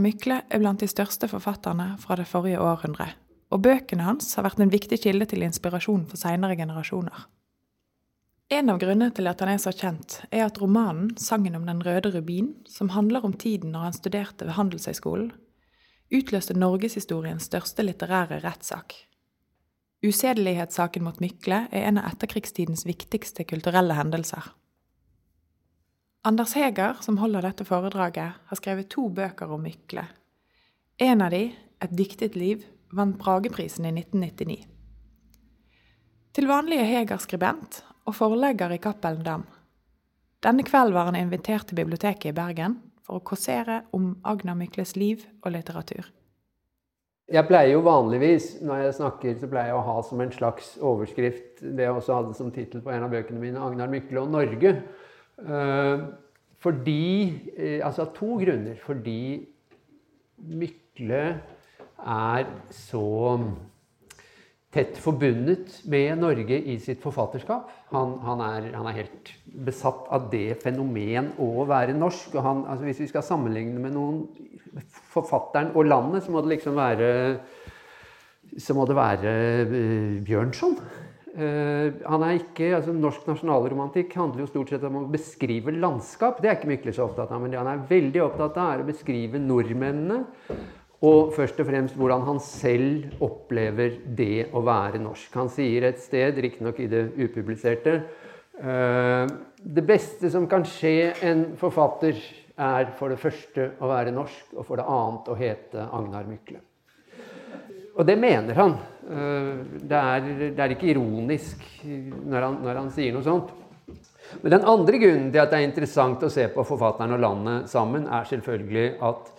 Mykle er blant de største forfatterne fra det forrige århundret, og bøkene hans har vært en viktig kilde til inspirasjon for seinere generasjoner. En av grunnene til at han er så kjent, er at romanen 'Sangen om den røde rubin', som handler om tiden når han studerte ved Handelshøyskolen, utløste norgeshistoriens største litterære rettssak. Usedelighetssaken mot Mykle er en av etterkrigstidens viktigste kulturelle hendelser. Anders Heger, som holder dette foredraget, har skrevet to bøker om Mykle. En av de, 'Et diktet liv', vant Brageprisen i 1999. Til vanlig er Heger skribent og forlegger i Cappelen Dam. Denne kvelden var han invitert til biblioteket i Bergen for å kåsere om Agnar Mykles liv og litteratur. Jeg pleier jo vanligvis når jeg snakker, så pleier jeg å ha som en slags overskrift det jeg også hadde som tittel på en av bøkene mine, 'Agnar Mykle og Norge'. Eh, fordi eh, Altså av to grunner. Fordi Mykle er så tett forbundet med Norge i sitt forfatterskap. Han, han, er, han er, helt besatt av det fenomen å være norsk. og han, altså Hvis vi skal sammenligne med noen forfatteren og landet, så må det liksom være så må det være uh, Bjørnson. Uh, han er ikke, altså Norsk nasjonalromantikk handler jo stort sett om å beskrive landskap. Det er ikke Mykle så opptatt av, men det han er veldig opptatt av, er å beskrive nordmennene. Og først og fremst hvordan han selv opplever det å være norsk. Han sier et sted, riktignok i det upubliserte uh, Det beste som kan skje en forfatter, er for det første å være norsk, og for det annet å hete Agnar Mykle. Og det mener han. Eh, det er, det er ikke ironisk når han, når han, sier noe sånt. Men den andre grunnen til at det er interessant å se på forfatteren og landet sammen, er selvfølgelig at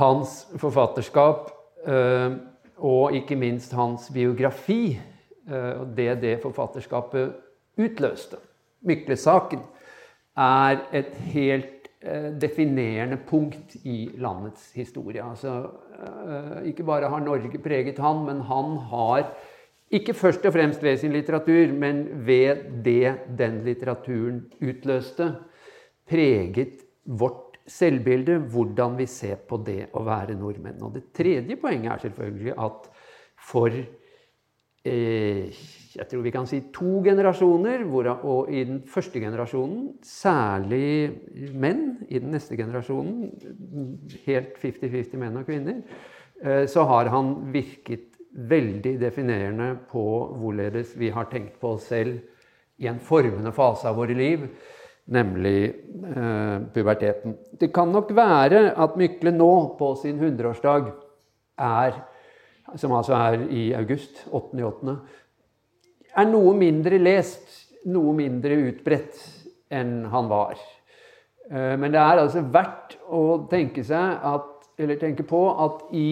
hans forfatterskap eh, og ikke minst hans biografi eh, og det det forfatterskapet utløste, Mykle-saken, er et helt definerende punkt i landets historie. Altså, Eh, ikke bare har Norge preget han, men han har ikke først og fremst ved sin litteratur, men ved det den litteraturen utløste, preget vårt selvbilde, hvordan vi ser på det å være nordmenn. Og det tredje poenget er selvfølgelig at for eh, jeg tror vi kan si to generasjoner, og i den første generasjonen særlig menn. I den neste generasjonen helt 50-50 menn og kvinner. Eh, så har han virket veldig definerende på hvorledes vi har tenkt på oss selv i en formende fase av våre liv, nemlig eh, puberteten. Det kan nok være at Mykle nå, på sin 100-årsdag, er som altså er i august, 8.8., er noe mindre lest, noe mindre utbredt enn han var. Eh, men det er altså verdt å tenke, at, tenke på at i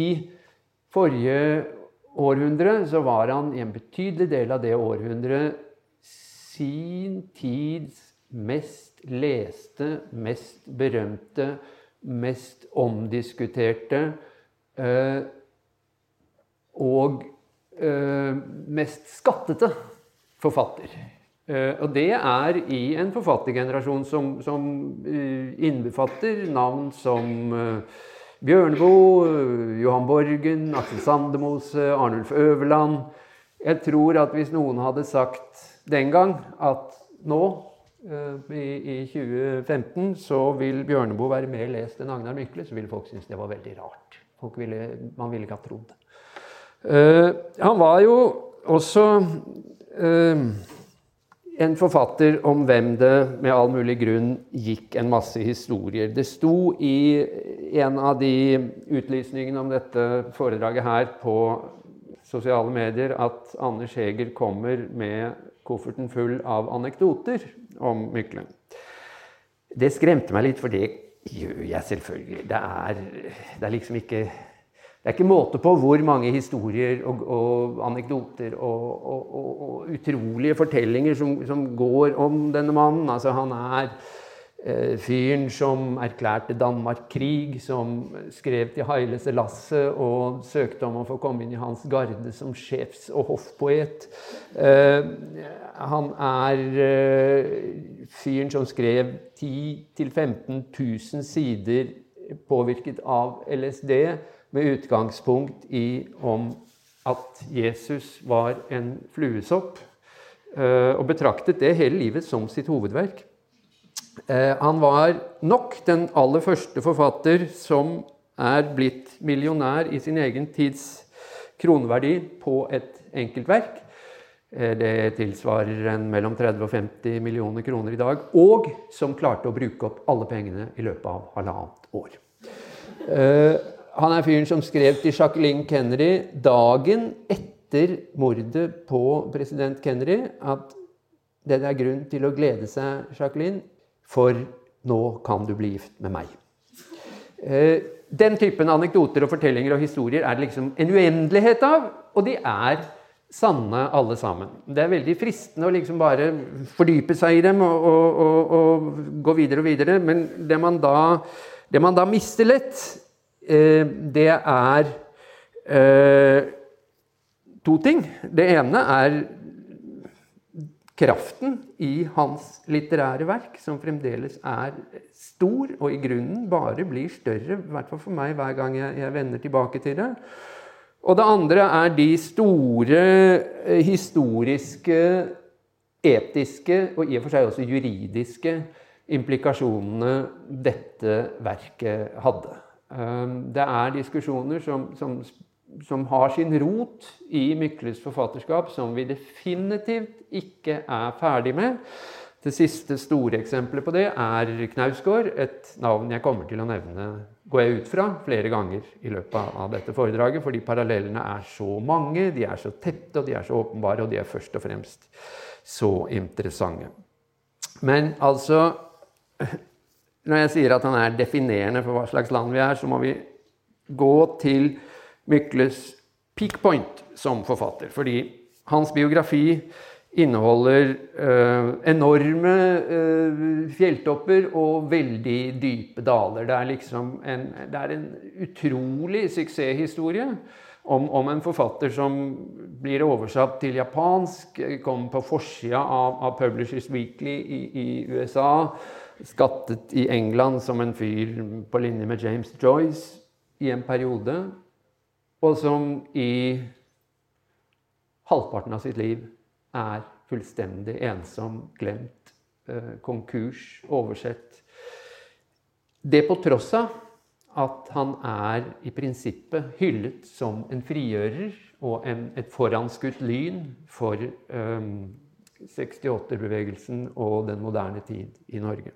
forrige århundre så var han i en betydelig del av det århundret sin tids mest leste, mest berømte, mest omdiskuterte eh, og eh, mest skattete forfatter. Uh, og det er i en forfattergenerasjon som, som uh, innbefatter navn som Bjørneboe, Johan Borgen, Aksel Sandemose, Arnulf Øverland. Jeg tror at hvis noen hadde sagt den gang at nå, i 2015, så vil Bjørneboe være mer lest enn Agnar Mykle, så ville folk synes det var veldig rart. Ville, man ville ikke ha trodd det. Han var jo også uh, en forfatter om hvem det med all mulig grunn gikk en masse historier. Det sto i en av de utlysningene om dette foredraget her på sosiale medier at Anders Heger kommer med kofferten full av anekdoter om Mykle. Det skremte meg litt, for det gjør jeg selvfølgelig. Det er, det er liksom ikke det er ikke måte på hvor mange historier og, og anekdoter og, og, og, utrolige fortellinger som, som, går om denne mannen. Altså, han er eh, fyren som erklærte Danmark krig, som skrev til Haile Selasse og søkte om å få komme inn i hans garde som sjefs- og hoffpoet. Eh, han er eh, fyren som skrev 10 000-15 000 sider påvirket av LSD med utgangspunkt i om at Jesus var en fluesopp, og betraktet det hele livet som sitt hovedverk. Han var nok den aller første forfatter som er blitt millionær i sin egen tids kroneverdi på et enkeltverk. verk. det tilsvarer en mellom 30 og 50 millioner kroner i dag. Og som klarte å bruke opp alle pengene i løpet av halvannet år. Han er fyren som skrev til Jacqueline Kennedy dagen etter mordet på president Kennedy at det er grunn til å glede seg, Jacqueline, for nå kan du bli gift med meg. Eh, den typen anekdoter og fortellinger og historier er det liksom en uendelighet av, og de er sanne alle sammen. Det er veldig fristende å liksom bare fordype seg i dem og, og, og, og gå videre og videre, men det man da, det man da mister lett, det er eh, to ting. Det ene er kraften i hans litterære verk, som fremdeles er stor, og i grunnen bare blir større, i hvert fall for meg, hver gang jeg vender tilbake til det. Og det andre er de store eh, historiske, etiske og i og for seg også juridiske implikasjonene dette verket hadde. Um, det er diskusjoner som, som, som har sin rot i Mykles forfatterskap, som vi definitivt ikke er ferdig med. Det siste store eksempelet på det er Knausgård, et navn jeg kommer til å nevne går jeg ut fra flere ganger i løpet av dette foredraget, fordi parallellene er så mange, de er så tette, og de er så åpenbare, og de er først og fremst så interessante. Men altså Når jeg sier at han er definerende for hva slags land vi er, så må vi gå til Mykles peak point som forfatter. Fordi hans biografi inneholder uh, enorme uh, fjelltopper og veldig dype daler. Det er liksom en, det er en utrolig suksesshistorie om, om, en forfatter som blir oversatt til japansk, kom på forsida av, av, Publishers Weekly i, i, USA, skattet i England som en fyr på linje med James Joyce i en periode, og som i halvparten av sitt liv er fullstendig ensom, glemt, eh, konkurs, oversett. Det på tross av at han er i prinsippet hyllet som en frigjører og en, et foranskutt lyn for um, eh, 68-bevegelsen og den moderne tid i Norge.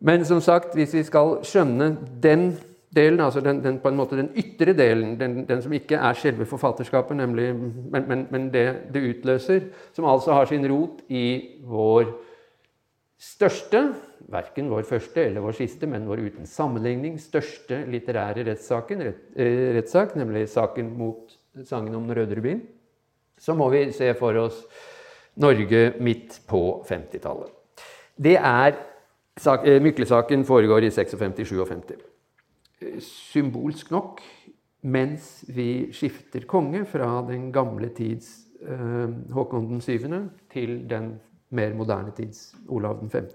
Men som sagt, hvis vi skal skjønne den delen, altså den, den, på en måte den ytre delen, den, den, som ikke er selve forfatterskapet, nemlig, men, men, men det det utløser, som altså har sin rot i vår største, verken vår første eller vår siste, men vår uten sammenligning største litterære rettssaken, rett, eh, rettssak, nemlig saken mot sangen om Den røde rubin, så må vi se for oss Norge midt på 50-tallet. Det er Myklesaken foregår i 56-57 symbolsk nok, mens vi skifter konge fra den gamle tids eh, Håkon den 7. til den mer moderne tids Olav den 5.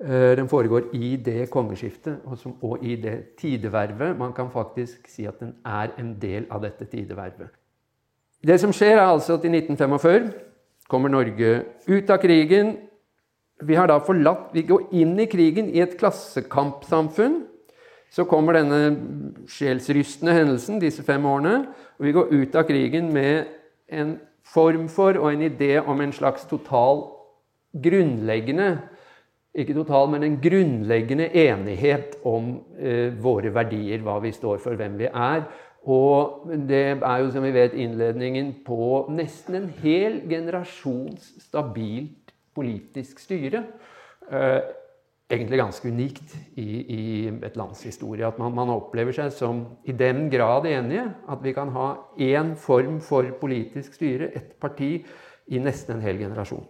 Eh, den foregår i det kongeskiftet og, og i det tidevervet. Man kan faktisk si at den er en del av dette tidevervet. Det som skjer, er altså at i 1945 kommer Norge ut av krigen. Vi har da forlatt Vi går inn i krigen i et klassekampsamfunn så kommer denne sjelsrystende hendelsen, disse fem årene, og vi går ut av krigen med en form for og en idé om en slags total grunnleggende ikke total, men en grunnleggende enighet om eh, våre verdier, hva vi står for, hvem vi er. Og det er jo, som vi vet, innledningen på nesten en hel generasjons stabilt politisk styre. Eh, egentlig ganske unikt i, i et lands historie. At man, man, opplever seg som i den grad enige at vi kan ha én form for politisk styre, ett parti, i nesten en hel generasjon.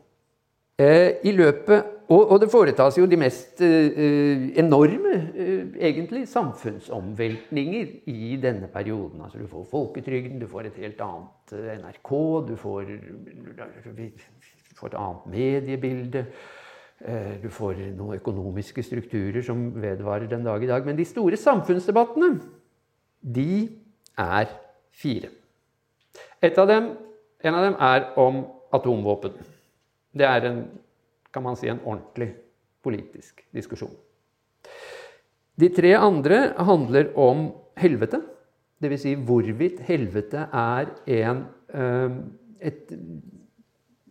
Eh, I løpet, og, det foretas jo de mest eh, enorme egentlig samfunnsomveltninger i denne perioden. Altså, du får folketrygden, du får et helt annet NRK, du får, du får et annet mediebilde. Eh, du får noen økonomiske strukturer som vedvarer den dag i dag. Men de store samfunnsdebattene, de er fire. Av dem, en av dem er om atomvåpen. Det er en, kan man si, en ordentlig politisk diskusjon. De tre andre handler om helvete. Dvs. Si hvorvidt helvete er en, eh, et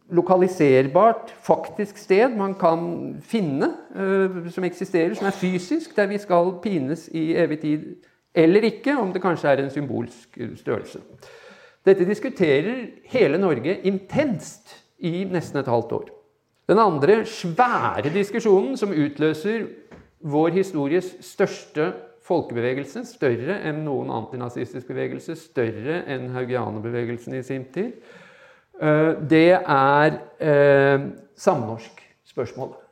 lokaliserbart, faktisk sted man kan finne, uh, som eksisterer, som er fysisk, der vi skal pines i evig tid, eller ikke, om det kanskje er en symbolsk størrelse. Dette diskuterer hele Norge intenst i nesten et halvt år. Den andre svære diskusjonen som utløser vår histories største folkebevegelse, større enn noen antinazistisk bevegelse, større enn haugianerbevegelsen i sin tid, Eh, det er eh, samnorsk-spørsmålet.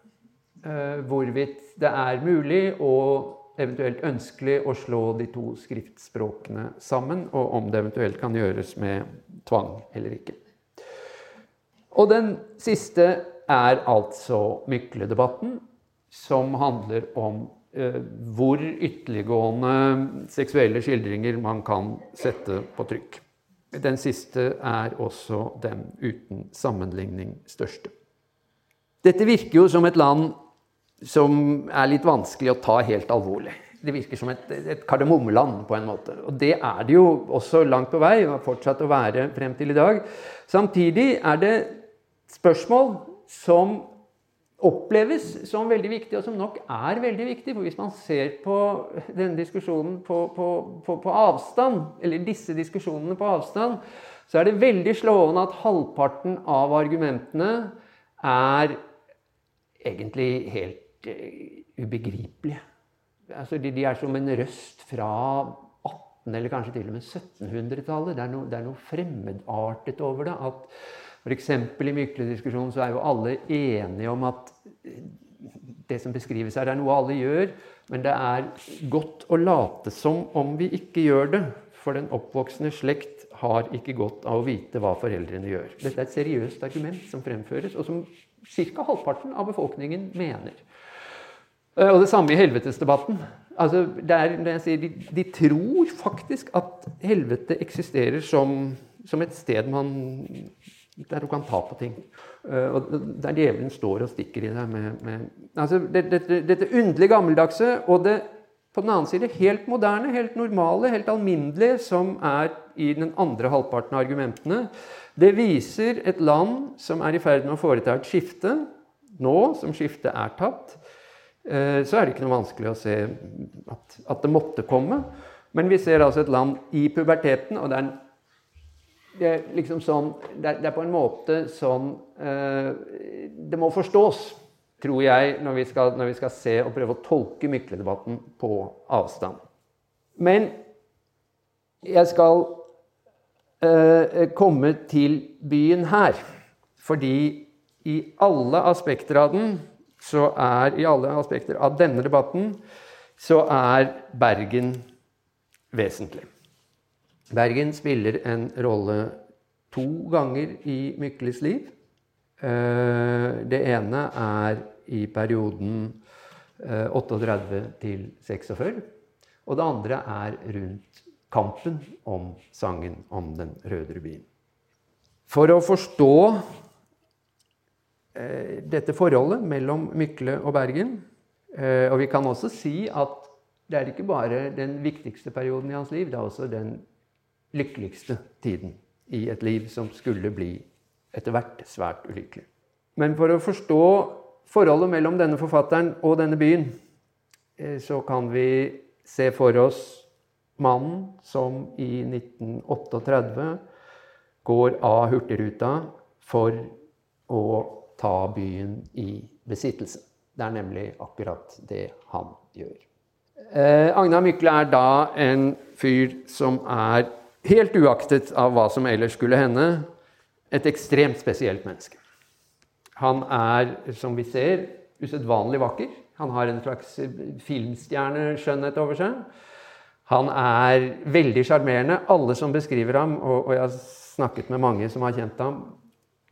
Eh, hvorvidt det er mulig og eventuelt ønskelig å slå de to skriftspråkene sammen, og om det eventuelt kan gjøres med tvang eller ikke. Og den siste er altså Mykle-debatten, som handler om eh, hvor ytterliggående seksuelle skildringer man kan sette på trykk. Den siste er også den uten sammenligning største. Dette virker jo som et land som er litt vanskelig å ta helt alvorlig. Det virker som et, et kardemommeland på en måte. Og det er det jo også langt på vei, og har fortsatt å være frem til i dag. Samtidig er det spørsmål som oppleves som veldig viktig, og som nok er veldig viktig. For hvis man ser på denne diskusjonen på, på, på, på, avstand, eller disse diskusjonene på avstand, så er det veldig slående at halvparten av argumentene er egentlig helt uh, ubegripelige. Altså, de, de, er som en røst fra 1800- eller kanskje til og med 1700-tallet. Det, det, er noe fremmedartet over det. at F.eks. i Mykle-diskusjonen så er jo alle enige om at det som beskrives her, er noe alle gjør. Men det er godt å late som om vi ikke gjør det. For den oppvoksende slekt har ikke godt av å vite hva foreldrene gjør. Dette er et seriøst argument som fremføres, og som ca. halvparten av befolkningen mener. Eh, og det samme i helvetesdebatten. Altså, er, sier, de, de, tror faktisk at helvete eksisterer som, som et sted man der du kan ta på ting. Eh, og Der djevelen står og stikker i deg med, med altså Dette, dette underlig gammeldagse og det på den annen side helt moderne, helt normale, helt alminnelige, som er i den andre halvparten av argumentene, det viser et land som er i ferd med å foreta et skifte. Nå som skiftet er tatt, eh, så er det ikke noe vanskelig å se at, at det måtte komme. Men vi ser altså et land i puberteten, og det er en det er liksom sånn Det er, det er på en måte sånn eh, Det må forstås, tror jeg, når vi, skal, når vi skal se og prøve å tolke Mykle-debatten på avstand. Men jeg skal eh, komme til byen her. Fordi i alle aspekter av den, så er I alle aspekter av denne debatten så er Bergen vesentlig. Bergen spiller en rolle to ganger i Mykles liv. Eh, det ene er i perioden 38 eh, til 46. Og det andre er rundt kampen om sangen om den røde rubin. For å forstå eh, dette forholdet mellom Mykle og Bergen Og vi kan også si at det er ikke bare den viktigste perioden i hans liv, det er også den lykkeligste tiden i et liv som skulle bli etter hvert svært ulykkelig. Men for å forstå forholdet mellom denne forfatteren og denne byen, eh, så kan vi se for oss mannen som i 1938 går av Hurtigruta for å ta byen i besittelse. Det er nemlig akkurat det han gjør. Eh, Agnar Mykle er da en fyr som er helt uaktet av hva som ellers skulle hende, et ekstremt spesielt menneske. Han er, som vi ser, usedvanlig vakker. Han har en slags filmstjerneskjønnhet over seg. Han er veldig sjarmerende. Alle som beskriver ham, og, jeg har snakket med mange som har kjent ham,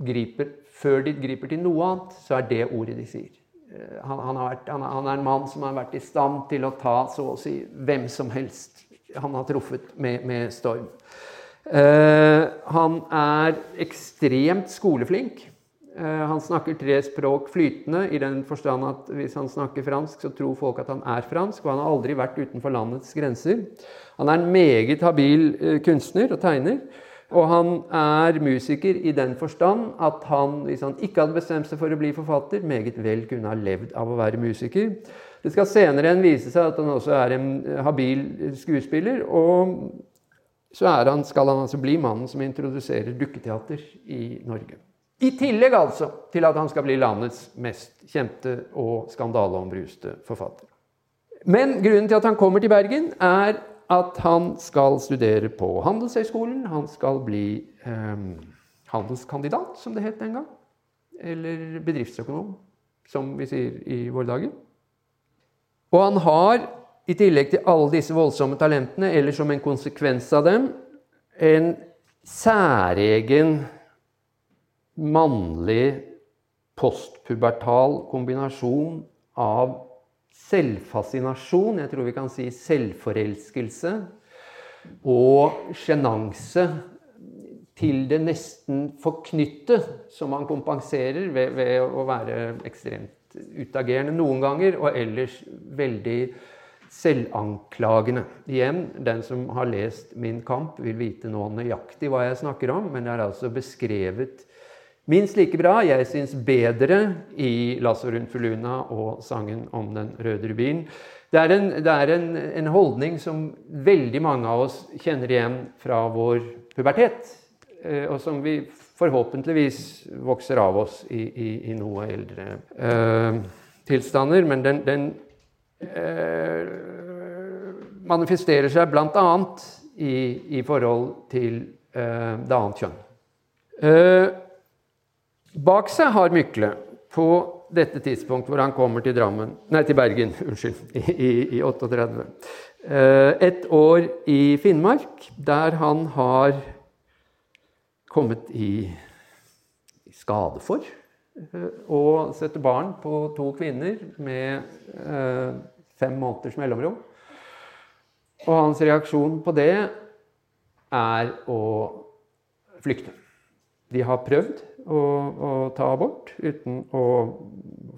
griper, før de griper til noe annet, så er det ordet de sier. eh, han, han, vært, han, han, er en mann som har vært i stand til å ta så å si hvem som helst han har truffet med, med storm. Eh, han er ekstremt skoleflink. Eh, han snakker tre språk flytende, i den forstand at hvis han snakker fransk, så tror folk at han er fransk, og han har aldri vært utenfor landets grenser. Han er en meget habil eh, kunstner og tegner. Og han er musiker i den forstand at han, hvis han ikke hadde bestemt seg for å bli forfatter, meget vel kunne ha levd av å være musiker. Det skal senere enn vise seg at han også er en habil skuespiller. Og så han, skal han altså bli mannen som introduserer dukketeater i Norge. I tillegg altså til at han skal bli landets mest kjente og skandaleombruste forfatter. Men grunnen til at han kommer til Bergen, er at han skal studere på Handelshøyskolen. Han skal bli eh, handelskandidat, som det het den gang. Eller bedriftsøkonom, som vi sier i våre dager. Og han har, i tillegg til alle disse voldsomme talentene, eller som en konsekvens av dem, en særegen mannlig postpubertal kombinasjon av selvfascinasjon, jeg tror vi kan si selvforelskelse, og sjenanse til det nesten forknytte, som han kompenserer ved, ved, å være ekstremt utagerende noen ganger, og ellers veldig selvanklagende. Igjen, den som har lest Min kamp, vil vite nå nøyaktig hva jeg snakker om, men det er altså beskrevet Minst like bra, jeg syns bedre, i 'Lasso rundt Fuluna' og sangen om den røde rubin. Det er, en, det er en, en, holdning som veldig mange av oss kjenner igjen fra vår pubertet, og som vi forhåpentligvis vokser av oss i, i, i noe eldre eh, tilstander. Men den, den eh, manifesterer seg bl.a. I, i forhold til eh, det annet kjønn. Bak seg har Mykle på dette tidspunkt hvor han kommer til, Drammen, nei, til Bergen unnskyld, i, i 38. Eh, et år i Finnmark, der han har kommet i, skade for eh, å sette barn på to kvinner med eh, fem måneders mellomrom. Og hans reaksjon på det er å flykte. De har prøvd å, å, ta abort uten å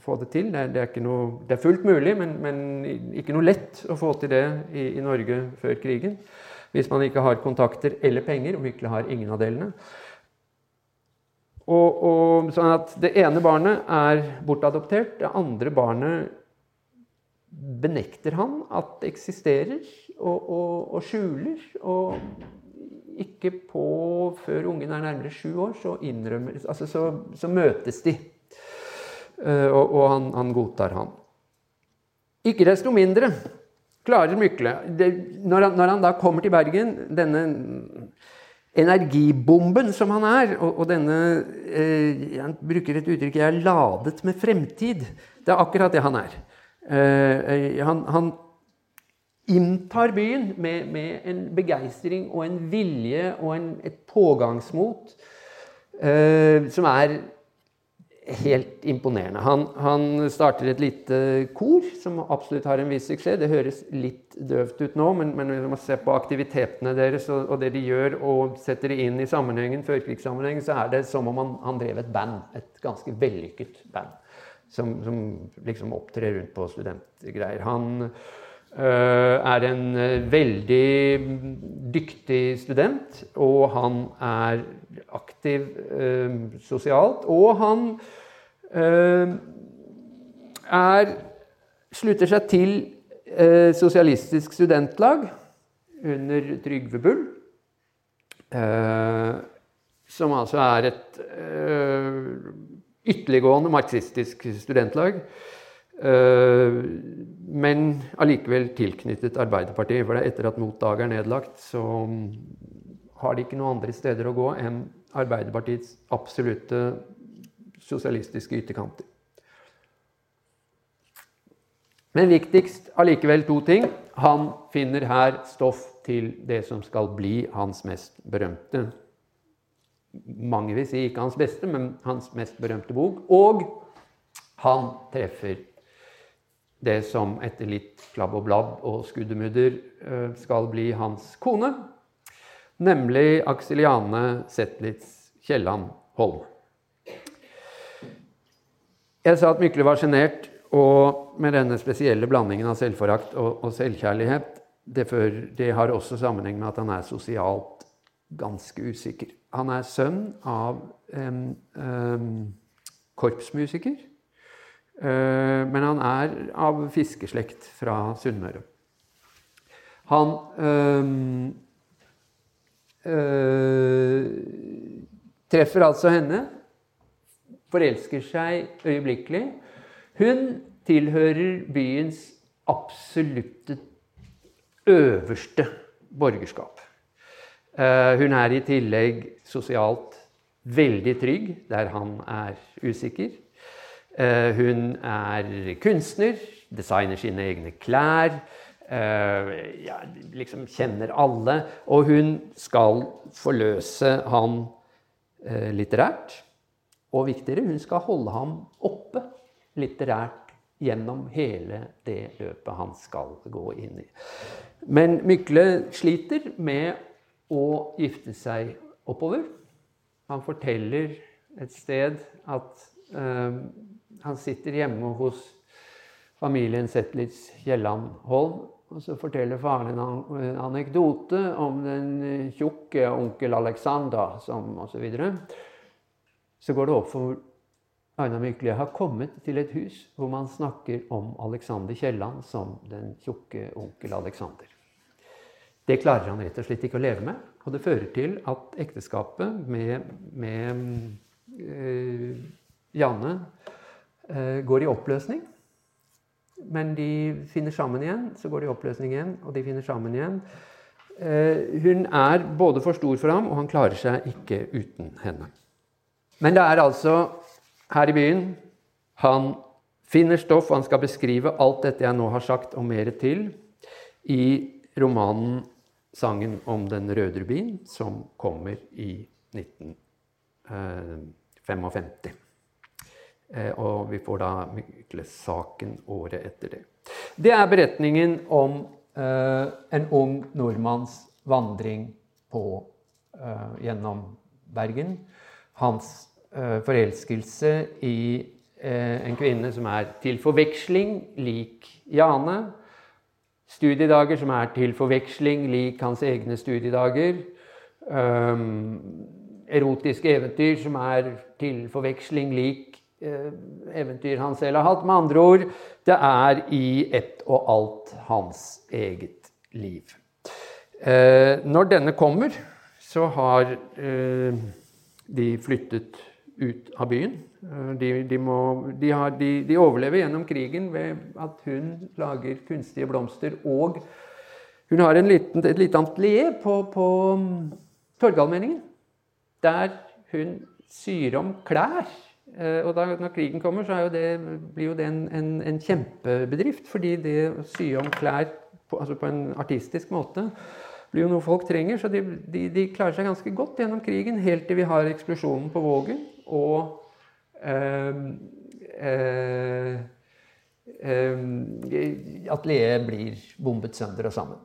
få det til. Det, det, er, noe, det er, fullt mulig, men, men, ikke noe lett å få til det i, i, Norge før krigen. Hvis man ikke har kontakter eller penger, og virkelig har ingen av delene. Og, og, sånn at Det ene barnet er bortadoptert. Det andre barnet benekter han at det eksisterer, og, og, og skjuler. Og ikke på før ungen er nærmere sju år, så, altså så, så møtes de. Og, og han, han, godtar han. Ikke desto mindre klarer Mykle det, når, han, når, han, da kommer til Bergen, denne energibomben som han er, og, og denne eh, Han bruker et uttrykk 'jeg er ladet med fremtid'. Det er akkurat det han er. Eh, han, han inntar byen med, med en begeistring og en vilje og en, et pågangsmot eh, som er helt imponerende. Han, han, starter et lite kor som absolutt har en viss suksess. Det høres litt døvt ut nå, men, men når man ser på aktivitetene deres og, og, det de gjør, og setter det inn i sammenhengen, førkrigssammenhengen, så er det som om han, han drev et band. Et ganske vellykket band. Som, som liksom opptrer rundt på studentgreier. Han er en eh, veldig dyktig student, og han er aktiv eh, sosialt. Og han er slutter seg til Sosialistisk Studentlag under Trygve Bull. som altså er et ytterliggående marxistisk studentlag. Eh, men allikevel tilknyttet Arbeiderpartiet. For etter at Motdag er nedlagt, så har de ikke noen andre steder å gå enn Arbeiderpartiets absolutte sosialistiske ytterkanter. Men viktigst allikevel to ting. Han finner her stoff til det som skal bli hans mest berømte Mange vil si ikke hans beste, men hans mest berømte bok. Og Han treffer det som etter litt klabb og blabb og skuddemudder eh, skal bli hans kone, nemlig Akseliane Zetlitz Kielland Holm. Jeg sa at Mykle var sjenert, og med denne spesielle blandingen av selvforakt og, og selvkjærlighet det, før, det, har også sammenheng med at han er sosialt ganske usikker. Han er sønn av en um, korpsmusiker. Uh, men han er av fiskeslekt fra Sunnmøre. Han um, uh, treffer altså henne, forelsker seg øyeblikkelig. Hun tilhører byens absolutte øverste borgerskap. Uh, hun er i tillegg sosialt veldig trygg der han er usikker. Uh, hun er kunstner, designer sine egne klær. Uh, ja, liksom kjenner alle. Og hun skal forløse han litterært. Og viktigere, hun skal holde ham oppe litterært gjennom hele det løpet han skal gå inn i. Men Mykle sliter med å gifte seg oppover. Han forteller et sted at uh, han sitter hjemme hos familien Zetlitz Kielland Holm. Og så forteller faren en anekdote om den tjukke onkel Alexander som osv. Så, videre. så går det opp for Aina Mykle har kommet til et hus hvor man snakker om Alexander Kielland som den tjukke onkel Alexander. Det klarer han rett og slett ikke å leve med. Og det fører til at ekteskapet med, med øh, Janne eh, går i oppløsning. Men de finner sammen igjen, så går de i oppløsning igjen, og de finner sammen igjen. Eh, hun er både for stor for ham, og han klarer seg ikke uten henne. Men det er altså her i byen han finner stoff, han skal beskrive alt dette jeg nå har sagt, og mer til, i romanen sangen om den røde rubin, som kommer i 1955. Eh, og vi får da Mykle-saken året etter det. Det er beretningen om eh, en ung nordmanns vandring på, eh, gjennom Bergen. Hans forelskelse i en kvinne som er til forveksling lik Jane Studiedager som er til forveksling lik hans egne studiedager. Um, erotiske eventyr som er til forveksling lik eventyr han selv har hatt. Med andre ord, det er i ett og alt hans eget liv. Uh, når denne kommer, så har uh, de flyttet ut av byen. Eh, de, de, må, de, har, de, overlever gjennom krigen ved at hun lager kunstige blomster. Og hun har liten, et lite atelier på, på mm, Torgallmenningen, der hun syr om klær. Eh, og da, når krigen kommer, så jo det, blir jo det en, en, en, kjempebedrift. Fordi det å sy om klær på, altså på en artistisk måte blir jo noe folk trenger. Så de, de, de, klarer seg ganske godt gjennom krigen, helt til vi har eksplosjonen på Vågen og Ehm, eh, ehm, atelieret blir bombet sønder og sammen.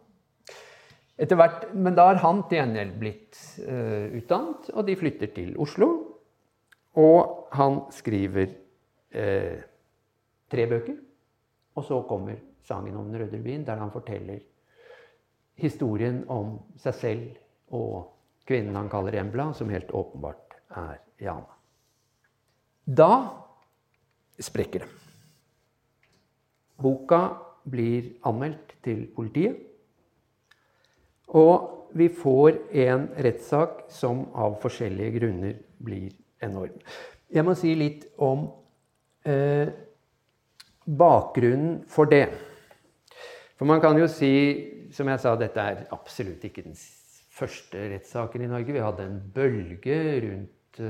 Etter hvert, Men da har han til gjengjeld blitt uh, utdannet, og de flytter til Oslo. Og han skriver eh, tre bøker. Og så kommer 'Sangen om den røde rubin', der han forteller historien om seg selv og kvinnen han kaller Embla, som helt åpenbart er Jana. Da sprekker det. Boka blir anmeldt til politiet. Og vi får en rettssak som av forskjellige grunner blir enorm. Jeg må si litt om eh, bakgrunnen for det. For man kan jo si, som jeg sa, dette er absolutt ikke den første rettssaken i Norge. Vi hadde en bølge rundt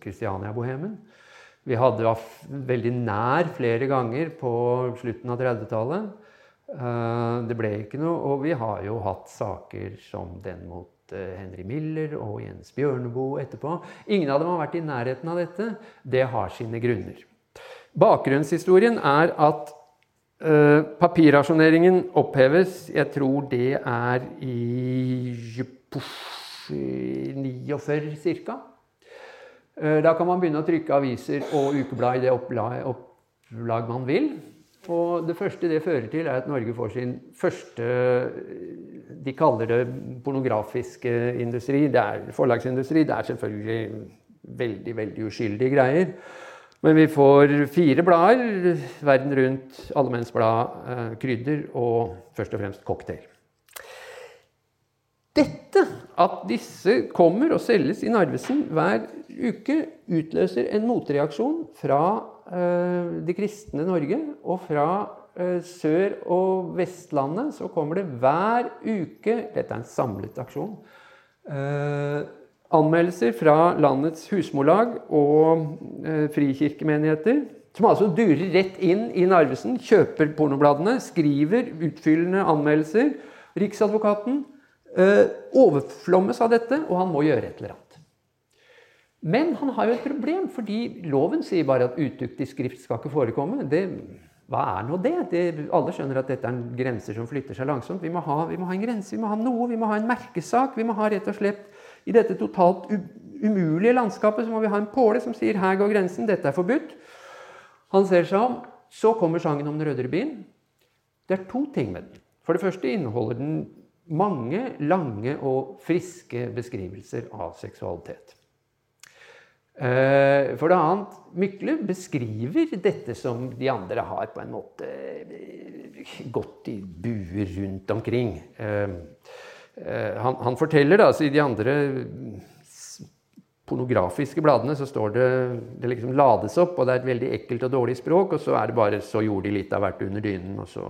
Kristiania-bohemen. Eh, vi hadde veldig nær flere ganger på slutten av 30-tallet. Eh, det ble ikke noe, og vi har jo hatt saker som den mot eh, Henry Miller og Jens Bjørneboe etterpå. Ingen av dem har vært i nærheten av dette. Det har sine grunner. Bakgrunnshistorien er at uh, papirrasjoneringen oppheves. Jeg tror det er i 49 ca. Uh, da kan man begynne å trykke aviser og ukeblad i det opplag, opplag man vil. Og det første det fører til, er at Norge får sin første De kaller det pornografiske industri. Det er forlagsindustri. Det er selvfølgelig veldig, veldig uskyldige greier. Men vi får fire blader. Verden Rundt, Allemennsblad, Blad, Krydder og først og fremst Cocktail. Dette, at disse kommer og selges i Narvesen hver uke, utløser en motreaksjon fra eh, de kristne Norge. Og fra eh, Sør- og Vestlandet så kommer det hver uke Dette er en samlet aksjon. Eh, anmeldelser fra landets husmorlag og frikirkemenigheter. Som altså durer rett inn i Narvesen, kjøper pornobladene, skriver utfyllende anmeldelser. Riksadvokaten overflommes av dette, og han må gjøre et eller annet. Men han har jo et problem, fordi loven sier bare at utuktig skrift skal ikke forekomme. Det, hva er nå det? det? Alle skjønner at dette er en grenser som flytter seg langsomt. Vi må, ha, vi må ha en grense, vi må ha noe, vi må ha en merkesak. Vi må ha rett og slett i dette totalt umulige landskapet så må vi ha en påle som sier 'her går grensen, dette er forbudt'. Han ser seg om. Så kommer sangen om den rødere byen. Det er to ting med den. For det første inneholder den mange lange og friske beskrivelser av seksualitet. Eh, for det annet, Mykle beskriver dette som de andre har på en måte eh, gått i buer rundt omkring. Eh, han, han, forteller, da, i de andre pornografiske bladene så står det Det liksom lades opp, og det er et veldig ekkelt og dårlig språk, og så er det bare Så gjorde de litt av hvert under dynen, og så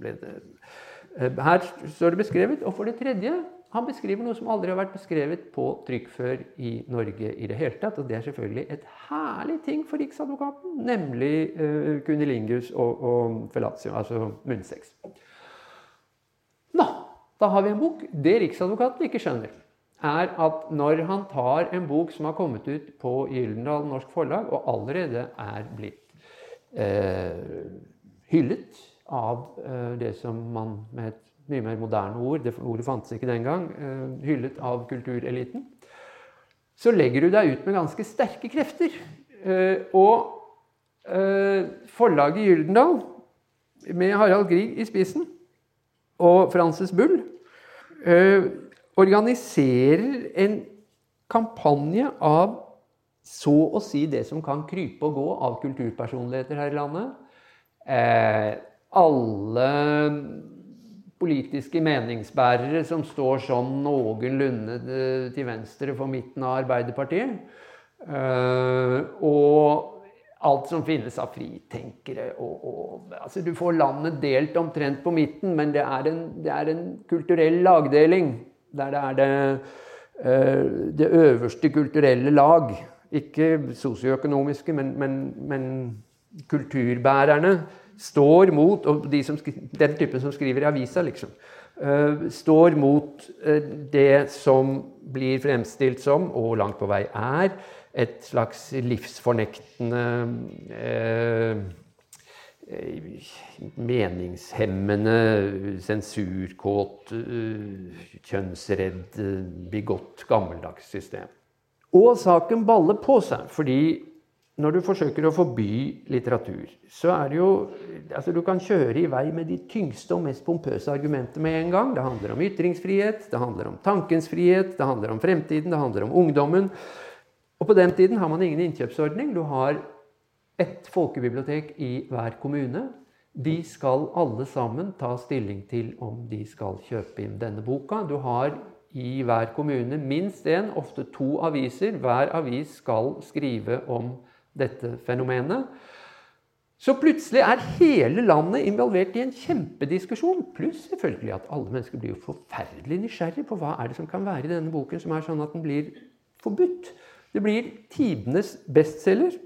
ble det Her står det beskrevet. Og for det tredje han beskriver noe som aldri har vært beskrevet på trykk før i Norge i det hele tatt. Og det er selvfølgelig et herlig ting for Riksadvokaten, nemlig uh, Kunilingus og, og fellatio, altså munnsex. Nå, da har vi en bok. Det Riksadvokaten ikke skjønner, er at når han tar en bok som har kommet ut på Gyldendal Norsk Forlag, og allerede er blitt eh, hyllet av eh, det som man med et mye mer moderne ord, det ordet fantes ikke den gang, eh, hyllet av kultureliten, så legger du deg ut med ganske sterke krefter. Eh, og eh, forlaget Gyldendal, med Harald Grieg i spissen, og Frances Bull organiserer en kampanje av så å si det som kan krype og gå av kulturpersonligheter her i landet. Alle politiske meningsbærere som står sånn noenlunde eh, til venstre for midten av Arbeiderpartiet. Eh, og alt som finnes av fritenkere. Og, og, altså du får landet delt omtrent på midten, men det er en, det er en kulturell lagdeling. Der det er det, uh, det øverste kulturelle lag. Ikke sosioøkonomiske, men, men, men, kulturbærerne står mot Og de som, den typen som skriver i avisa, liksom. Uh, står mot uh, det som blir fremstilt som, og langt på vei er, et slags livsfornektende eh, meningshemmende, sensurkåt, eh, kjønnsredd, bigott, gammeldags system. Og saken baller på seg, fordi når du forsøker å forby litteratur, så er det jo altså Du kan kjøre i vei med de tyngste og mest pompøse argumentene med en gang. Det handler om ytringsfrihet, det handler om tankens frihet, det handler om fremtiden, det handler om ungdommen. Og På den tiden har man ingen innkjøpsordning. Du har ett folkebibliotek i hver kommune. De skal alle sammen ta stilling til om de skal kjøpe inn denne boka. Du har i hver kommune minst én, ofte to aviser. Hver avis skal skrive om dette fenomenet. Så plutselig er hele landet involvert i en kjempediskusjon. Pluss selvfølgelig at alle mennesker blir jo forferdelig nysgjerrige på hva er det som kan være i denne boken som er sånn at den blir forbudt. Det blir tidenes bestselger.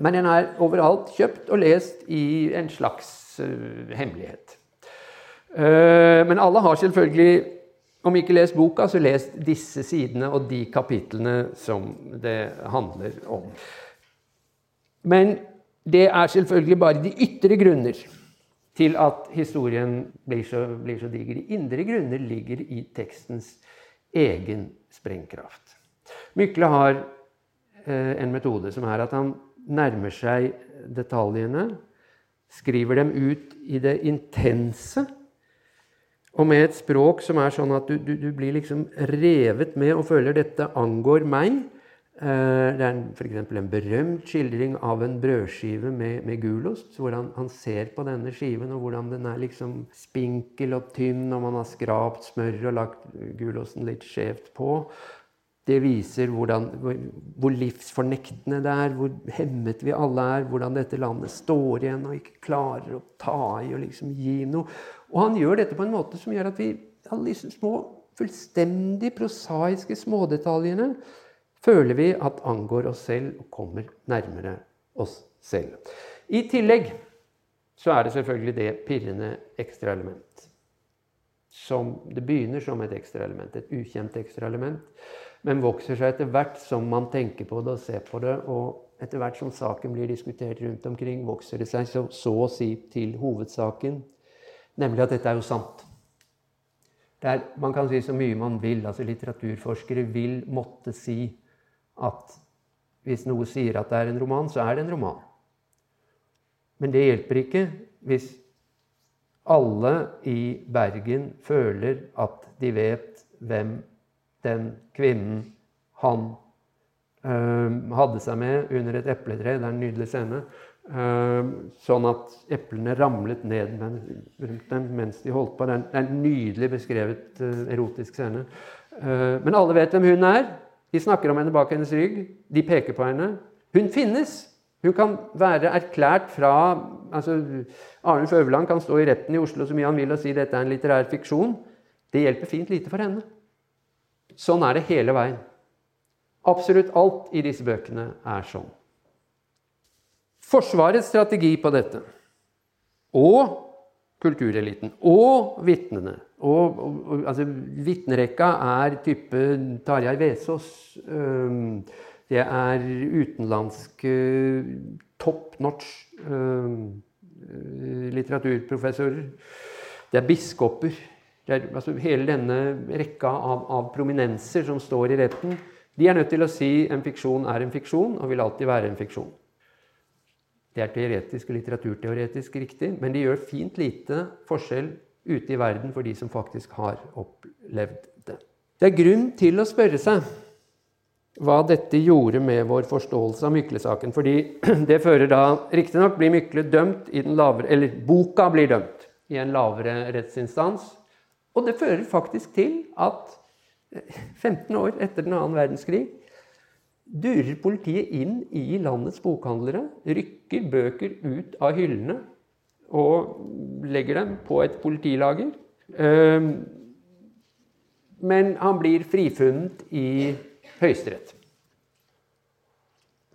Men den er overalt kjøpt og lest i en slags uh, hemmelighet. Uh, men alle har selvfølgelig, om ikke lest boka, så lest disse sidene og de kapitlene som det handler om. Men det er selvfølgelig bare de ytre grunner til at historien blir så, blir så diger. De indre grunner ligger i tekstens egen sprengkraft. Mykle har eh, en metode som er at han nærmer seg detaljene, skriver dem ut i det intense, og med et språk som er sånn at du, du, du blir liksom revet med og føler 'dette angår meg'. Eh, det er f.eks. en berømt skildring av en brødskive med, med gulost. Hvordan han ser på denne skiven, og hvordan den er liksom spinkel og tynn, og man har skrapt smør og lagt gulosten litt skjevt på. Det viser hvordan, hvor livsfornektende det er, hvor hemmet vi alle er, hvordan dette landet står igjen og ikke klarer å ta i og liksom gi noe. Og han gjør dette på en måte som gjør at vi alle disse små, fullstendig prosaiske smådetaljene føler vi at angår oss selv og kommer nærmere oss selv. I tillegg så er det selvfølgelig det pirrende ekstraelement. Det begynner som et ekstraelement, et ukjent ekstraelement, men vokser seg etter hvert som man tenker på det og ser på det. Og etter hvert som saken blir diskutert rundt omkring, vokser det seg så, så å si til hovedsaken, nemlig at dette er jo sant. Er, man kan si så mye man vil. altså Litteraturforskere vil måtte si at hvis noe sier at det er en roman, så er det en roman. Men det hjelper ikke hvis alle i Bergen føler at de vet hvem den kvinnen han øh, hadde seg med under et epletre. Det er en nydelig scene. Øh, sånn at eplene ramlet ned rundt dem mens de holdt på. Det er en nydelig beskrevet øh, erotisk scene. men alle vet hvem hun er. De snakker om henne bak hennes rygg. De peker på henne. Hun finnes! Hun kan være erklært fra altså Arnulf Øverland kan stå i retten i Oslo så mye han vil og si dette er en litterær fiksjon. Det hjelper fint lite for henne. Sånn er det hele veien. Absolutt alt i disse bøkene er sånn. Forsvarets strategi på dette, og kultureliten, og vitnene og, og, altså, Vitnerekka er type Tarjei Vesaas. Um, det er utenlandske top notch um, litteraturprofessorer. Det er biskoper. Det er, altså, hele denne rekka av, av, prominenser som står i retten, de er nødt til å si en fiksjon er en fiksjon og vil alltid være en fiksjon. Det er teoretisk og litteraturteoretisk riktig, men de gjør fint lite forskjell ute i verden for de som faktisk har opplevd det. Det er grunn til å spørre seg hva dette gjorde med vår forståelse av Mykle-saken. Fordi det fører da Riktignok blir Mykle dømt i den lavere Eller boka blir dømt i en lavere rettsinstans. Og det fører faktisk til at 15 år etter den annen verdenskrig durer politiet inn i landets bokhandlere, rykker bøker ut av hyllene og legger dem på et politilager. Ehm, men han blir frifunnet i Høyesterett.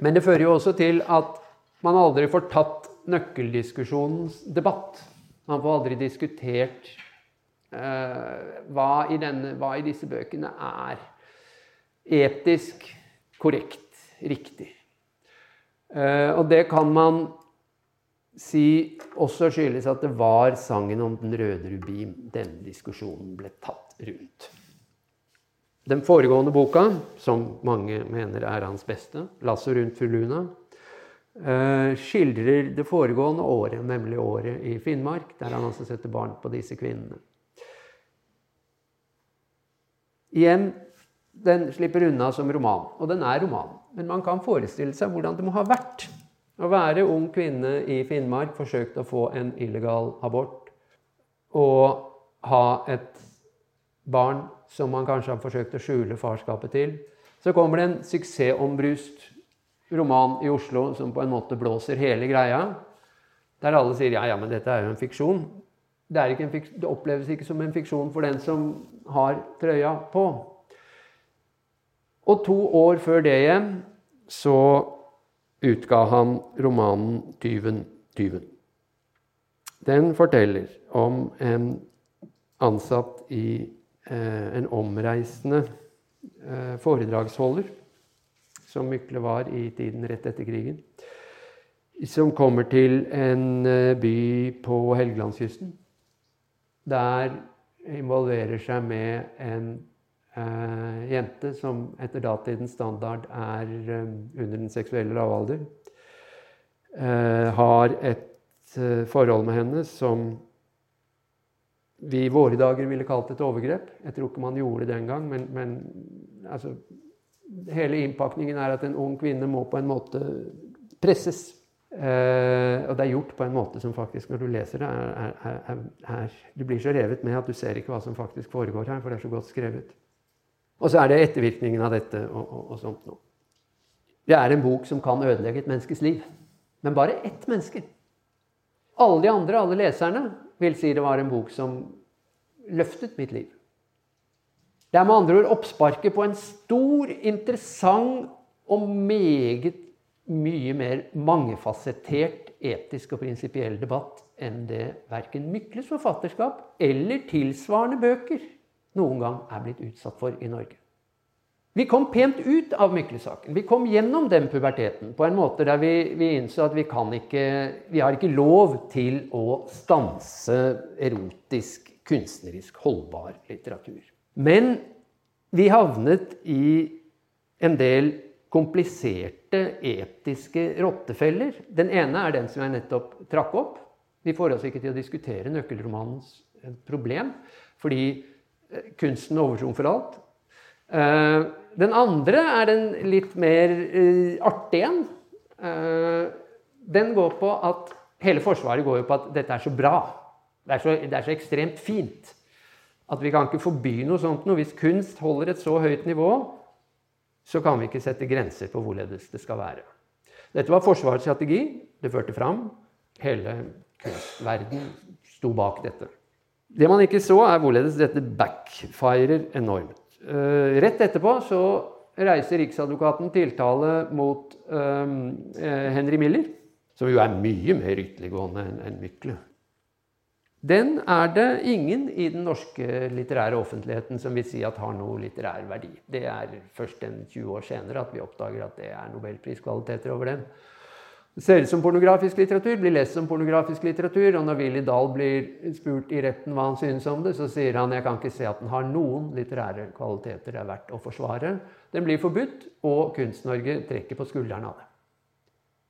Men det fører jo også til at man aldri får tatt nøkkeldiskusjonens debatt. Man får aldri diskutert uh, hva, i denne, hva, i disse bøkene er etisk korrekt, riktig. Uh, og det kan man si også skyldes at det var sangen om den røde rubin denne diskusjonen ble tatt rundt. Den foregående boka, som mange mener er hans beste, 'Lasso rundt fru Luna', eh, skildrer det foregående året, nemlig året i Finnmark, der han altså setter barn på disse kvinnene. Igjen, den slipper unna som roman, og den er roman. Men man kan forestille seg hvordan det må ha vært å være ung kvinne i Finnmark, forsøkte å få en illegal abort og ha et barn som man kanskje har forsøkt å skjule farskapet til. Så kommer det en suksessombrust roman i Oslo som på en måte blåser hele greia. Der alle sier ja, ja, men dette er jo en fiksjon. Det, en fiksjon. det oppleves ikke som en fiksjon for den som har trøya på. Og to år før det igjen så utga han romanen 'Tyven, tyven'. Den forteller om en ansatt i eh, en omreisende eh, foredragsholder, som Mykle var i tiden rett etter krigen. som kommer til en by på Helgelandskysten. Der involverer seg med en eh, jente som etter datidens standard er eh, under den seksuelle lavalder. Eh, har et eh, forhold med henne som vi i våre dager ville kalt et overgrep. Jeg tror ikke man gjorde det den gang, men, men altså, hele innpakningen er at en ung kvinne må på en måte presses. Eh, og det er gjort på en måte som faktisk, når du leser det, er, er, er, Du blir så revet med at du ser ikke hva som faktisk foregår her, for det er så godt skrevet. Og så er det ettervirkningen av dette og, og, og sånt noe. Det er en bok som kan ødelegge et menneskes liv. Men bare ett menneske. Alle de andre, alle leserne, vil si det var en bok som løftet mitt liv. Det er med andre ord oppsparket på en stor, interessant og meget mye mer mangefasettert etisk og prinsipiell debatt enn det verken Mykles forfatterskap eller tilsvarende bøker noen gang er blitt utsatt for i Norge. Vi kom pent ut av Mykle-saken. Vi kom gjennom den puberteten på en måte der vi, vi innså at vi kan ikke Vi har ikke lov til å stanse erotisk, kunstnerisk holdbar litteratur. Men vi havnet i en del kompliserte etiske rottefeller. Den ene er den som jeg nettopp trakk opp. Vi får oss ikke til å diskutere nøkkelromanens problem, fordi eh, kunsten overtrumfer alt. Eh, den andre er den litt mer uh, artige en. Uh, den går på at Hele Forsvaret går jo på at dette er så bra. Det er så, det er så ekstremt fint. At vi kan ikke forby noe sånt noe. Hvis kunst holder et så høyt nivå, så kan vi ikke sette grenser på hvorledes det skal være. Dette var Forsvarets strategi. Det førte fram. Hele kunstverden sto bak dette. Det man ikke så, er hvorledes dette backfirer enormt. Uh, rett etterpå så reiser Riksadvokaten tiltale mot uh, Henry Miller, som jo er mye mer ytterliggående enn en Mykle. Den er det ingen i den norske litterære offentligheten som vil si at har noe litterær verdi. Det er først en 20 år senere at vi oppdager at det er nobelpriskvaliteter over den. Ser ut som pornografisk litteratur, blir lest som pornografisk litteratur. Og når Willy Dahl blir spurt i retten hva han synes om det, så sier han jeg kan ikke se at den har noen litterære kvaliteter det er verdt å forsvare. Den blir forbudt, og Kunst-Norge trekker på skuldrene av det.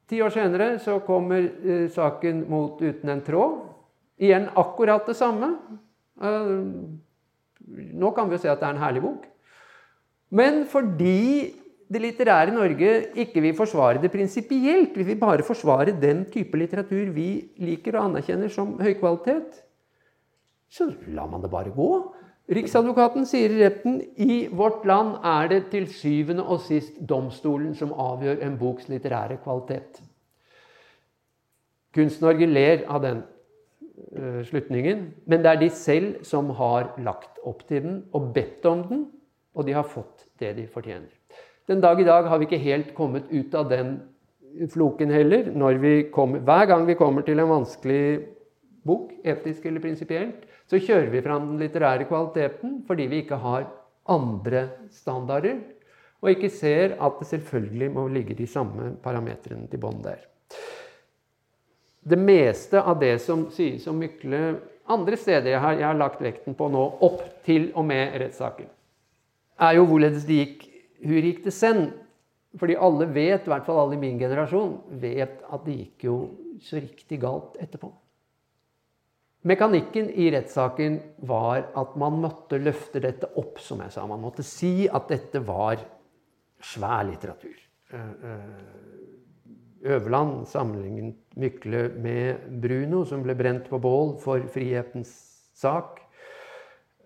Ti år senere så kommer eh, saken mot Uten en tråd. Igjen akkurat det samme. Uh, nå kan vi jo se at det er en herlig bok. Men fordi det litterære Norge ikke vil forsvare det prinsipielt. Vi vil bare forsvare den type litteratur vi liker og anerkjenner som høykvalitet. Så lar man det bare gå. Riksadvokaten sier i retten i vårt land er det til syvende og sist domstolen som avgjør en boks litterære kvalitet. Kunst-Norge ler av den uh, slutningen, men det er de selv som har lagt opp til den og bedt om den, og de har fått det de fortjener. Den dag i dag har vi ikke helt kommet ut av den floken heller. Kommer, hver gang vi kommer til en vanskelig bok, etisk eller prinsipielt, så kjører vi fram den litterære kvaliteten fordi vi ikke har andre standarder, og ikke ser at det selvfølgelig må ligge de samme parametrene til bånn der. Det meste av det som sies om Mykle andre steder jeg har, jeg har lagt vekten på nå, opp til og med rettssaken, er jo hvorledes det gikk hvor gikk det sen? Fordi alle vet, i hvert fall alle i min generasjon, vet at det gikk jo så riktig galt etterpå. Mekanikken i rettssaken var at man måtte løfte dette opp, som jeg sa. Man måtte si at dette var svær litteratur. Eh, eh, Øverland sammenlignet Mykle med Bruno, som ble brent på bål for frihetens sak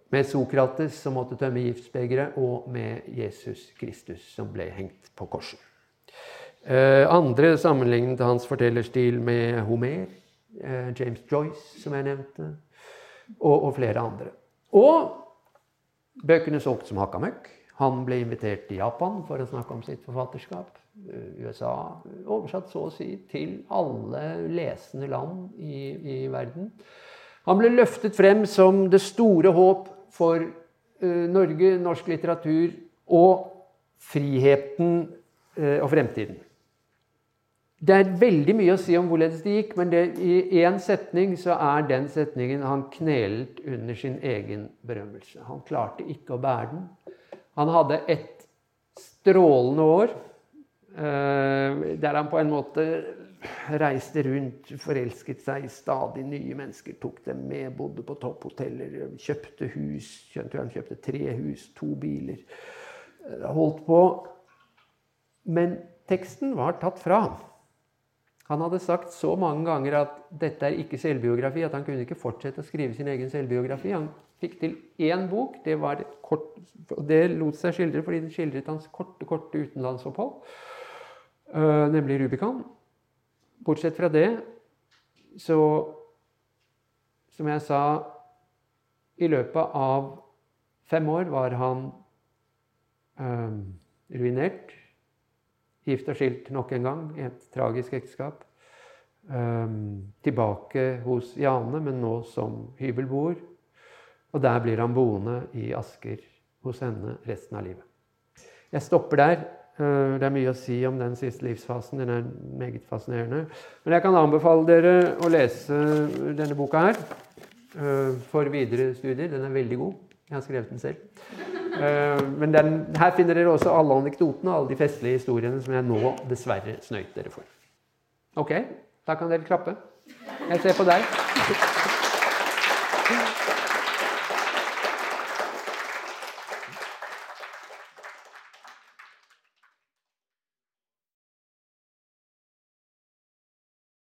med Sokrates som måtte tømme giftsbegeret, og med Jesus Kristus som ble hengt på korset. Eh, andre sammenlignet hans fortellerstil med Homer, eh, James Joyce, som jeg nevnte, og, og flere andre. Og bøkene solgte som hakka møkk. Han ble invitert til Japan for å snakke om sitt forfatterskap. Eh, USA oversatt så å si til alle lesende land i, i verden. Han ble løftet frem som det store håp for uh, Norge, norsk litteratur og friheten uh, og fremtiden. det er veldig mye å si om hvorledes det gikk, men det, i én setning så er den setningen han knelet under sin egen berømmelse. Han klarte ikke å bære den. Han hadde et strålende år eh, der han på en måte reiste rundt, forelsket seg i stadig nye mennesker, tok dem med, bodde på topphoteller, kjøpte hus. Han kjøpte tre hus, to biler. Eh, holdt på. Men teksten var tatt fra ham. Han hadde sagt så mange ganger at dette er ikke selvbiografi, at han kunne ikke fortsette å skrive sin egen selvbiografi. Han fikk til én bok. Det, var kort, det lot seg skildre fordi den skildret hans korte, korte utenlandsopphold, uh, nemlig Rubicon. Bortsett fra det så Som jeg sa I løpet av fem år var han øh, ruinert gift og skilt nok en gang i et tragisk ekteskap. Um, tilbake hos Jane, men nå som hybelboer. Og der blir han boende i Asker hos henne resten av livet. Jeg stopper der. Uh, det er mye å si om den siste livsfasen. Den er meget fascinerende. Men jeg kan anbefale dere å lese denne boka her uh, for videre studier. Den er veldig god. Jeg har skrevet den selv. Eh, men den, her finner dere også alle anekdotene og alle de festlige historiene som jeg nå dessverre snøyt dere for. Ok, da kan dere klappe. Jeg ser på deg.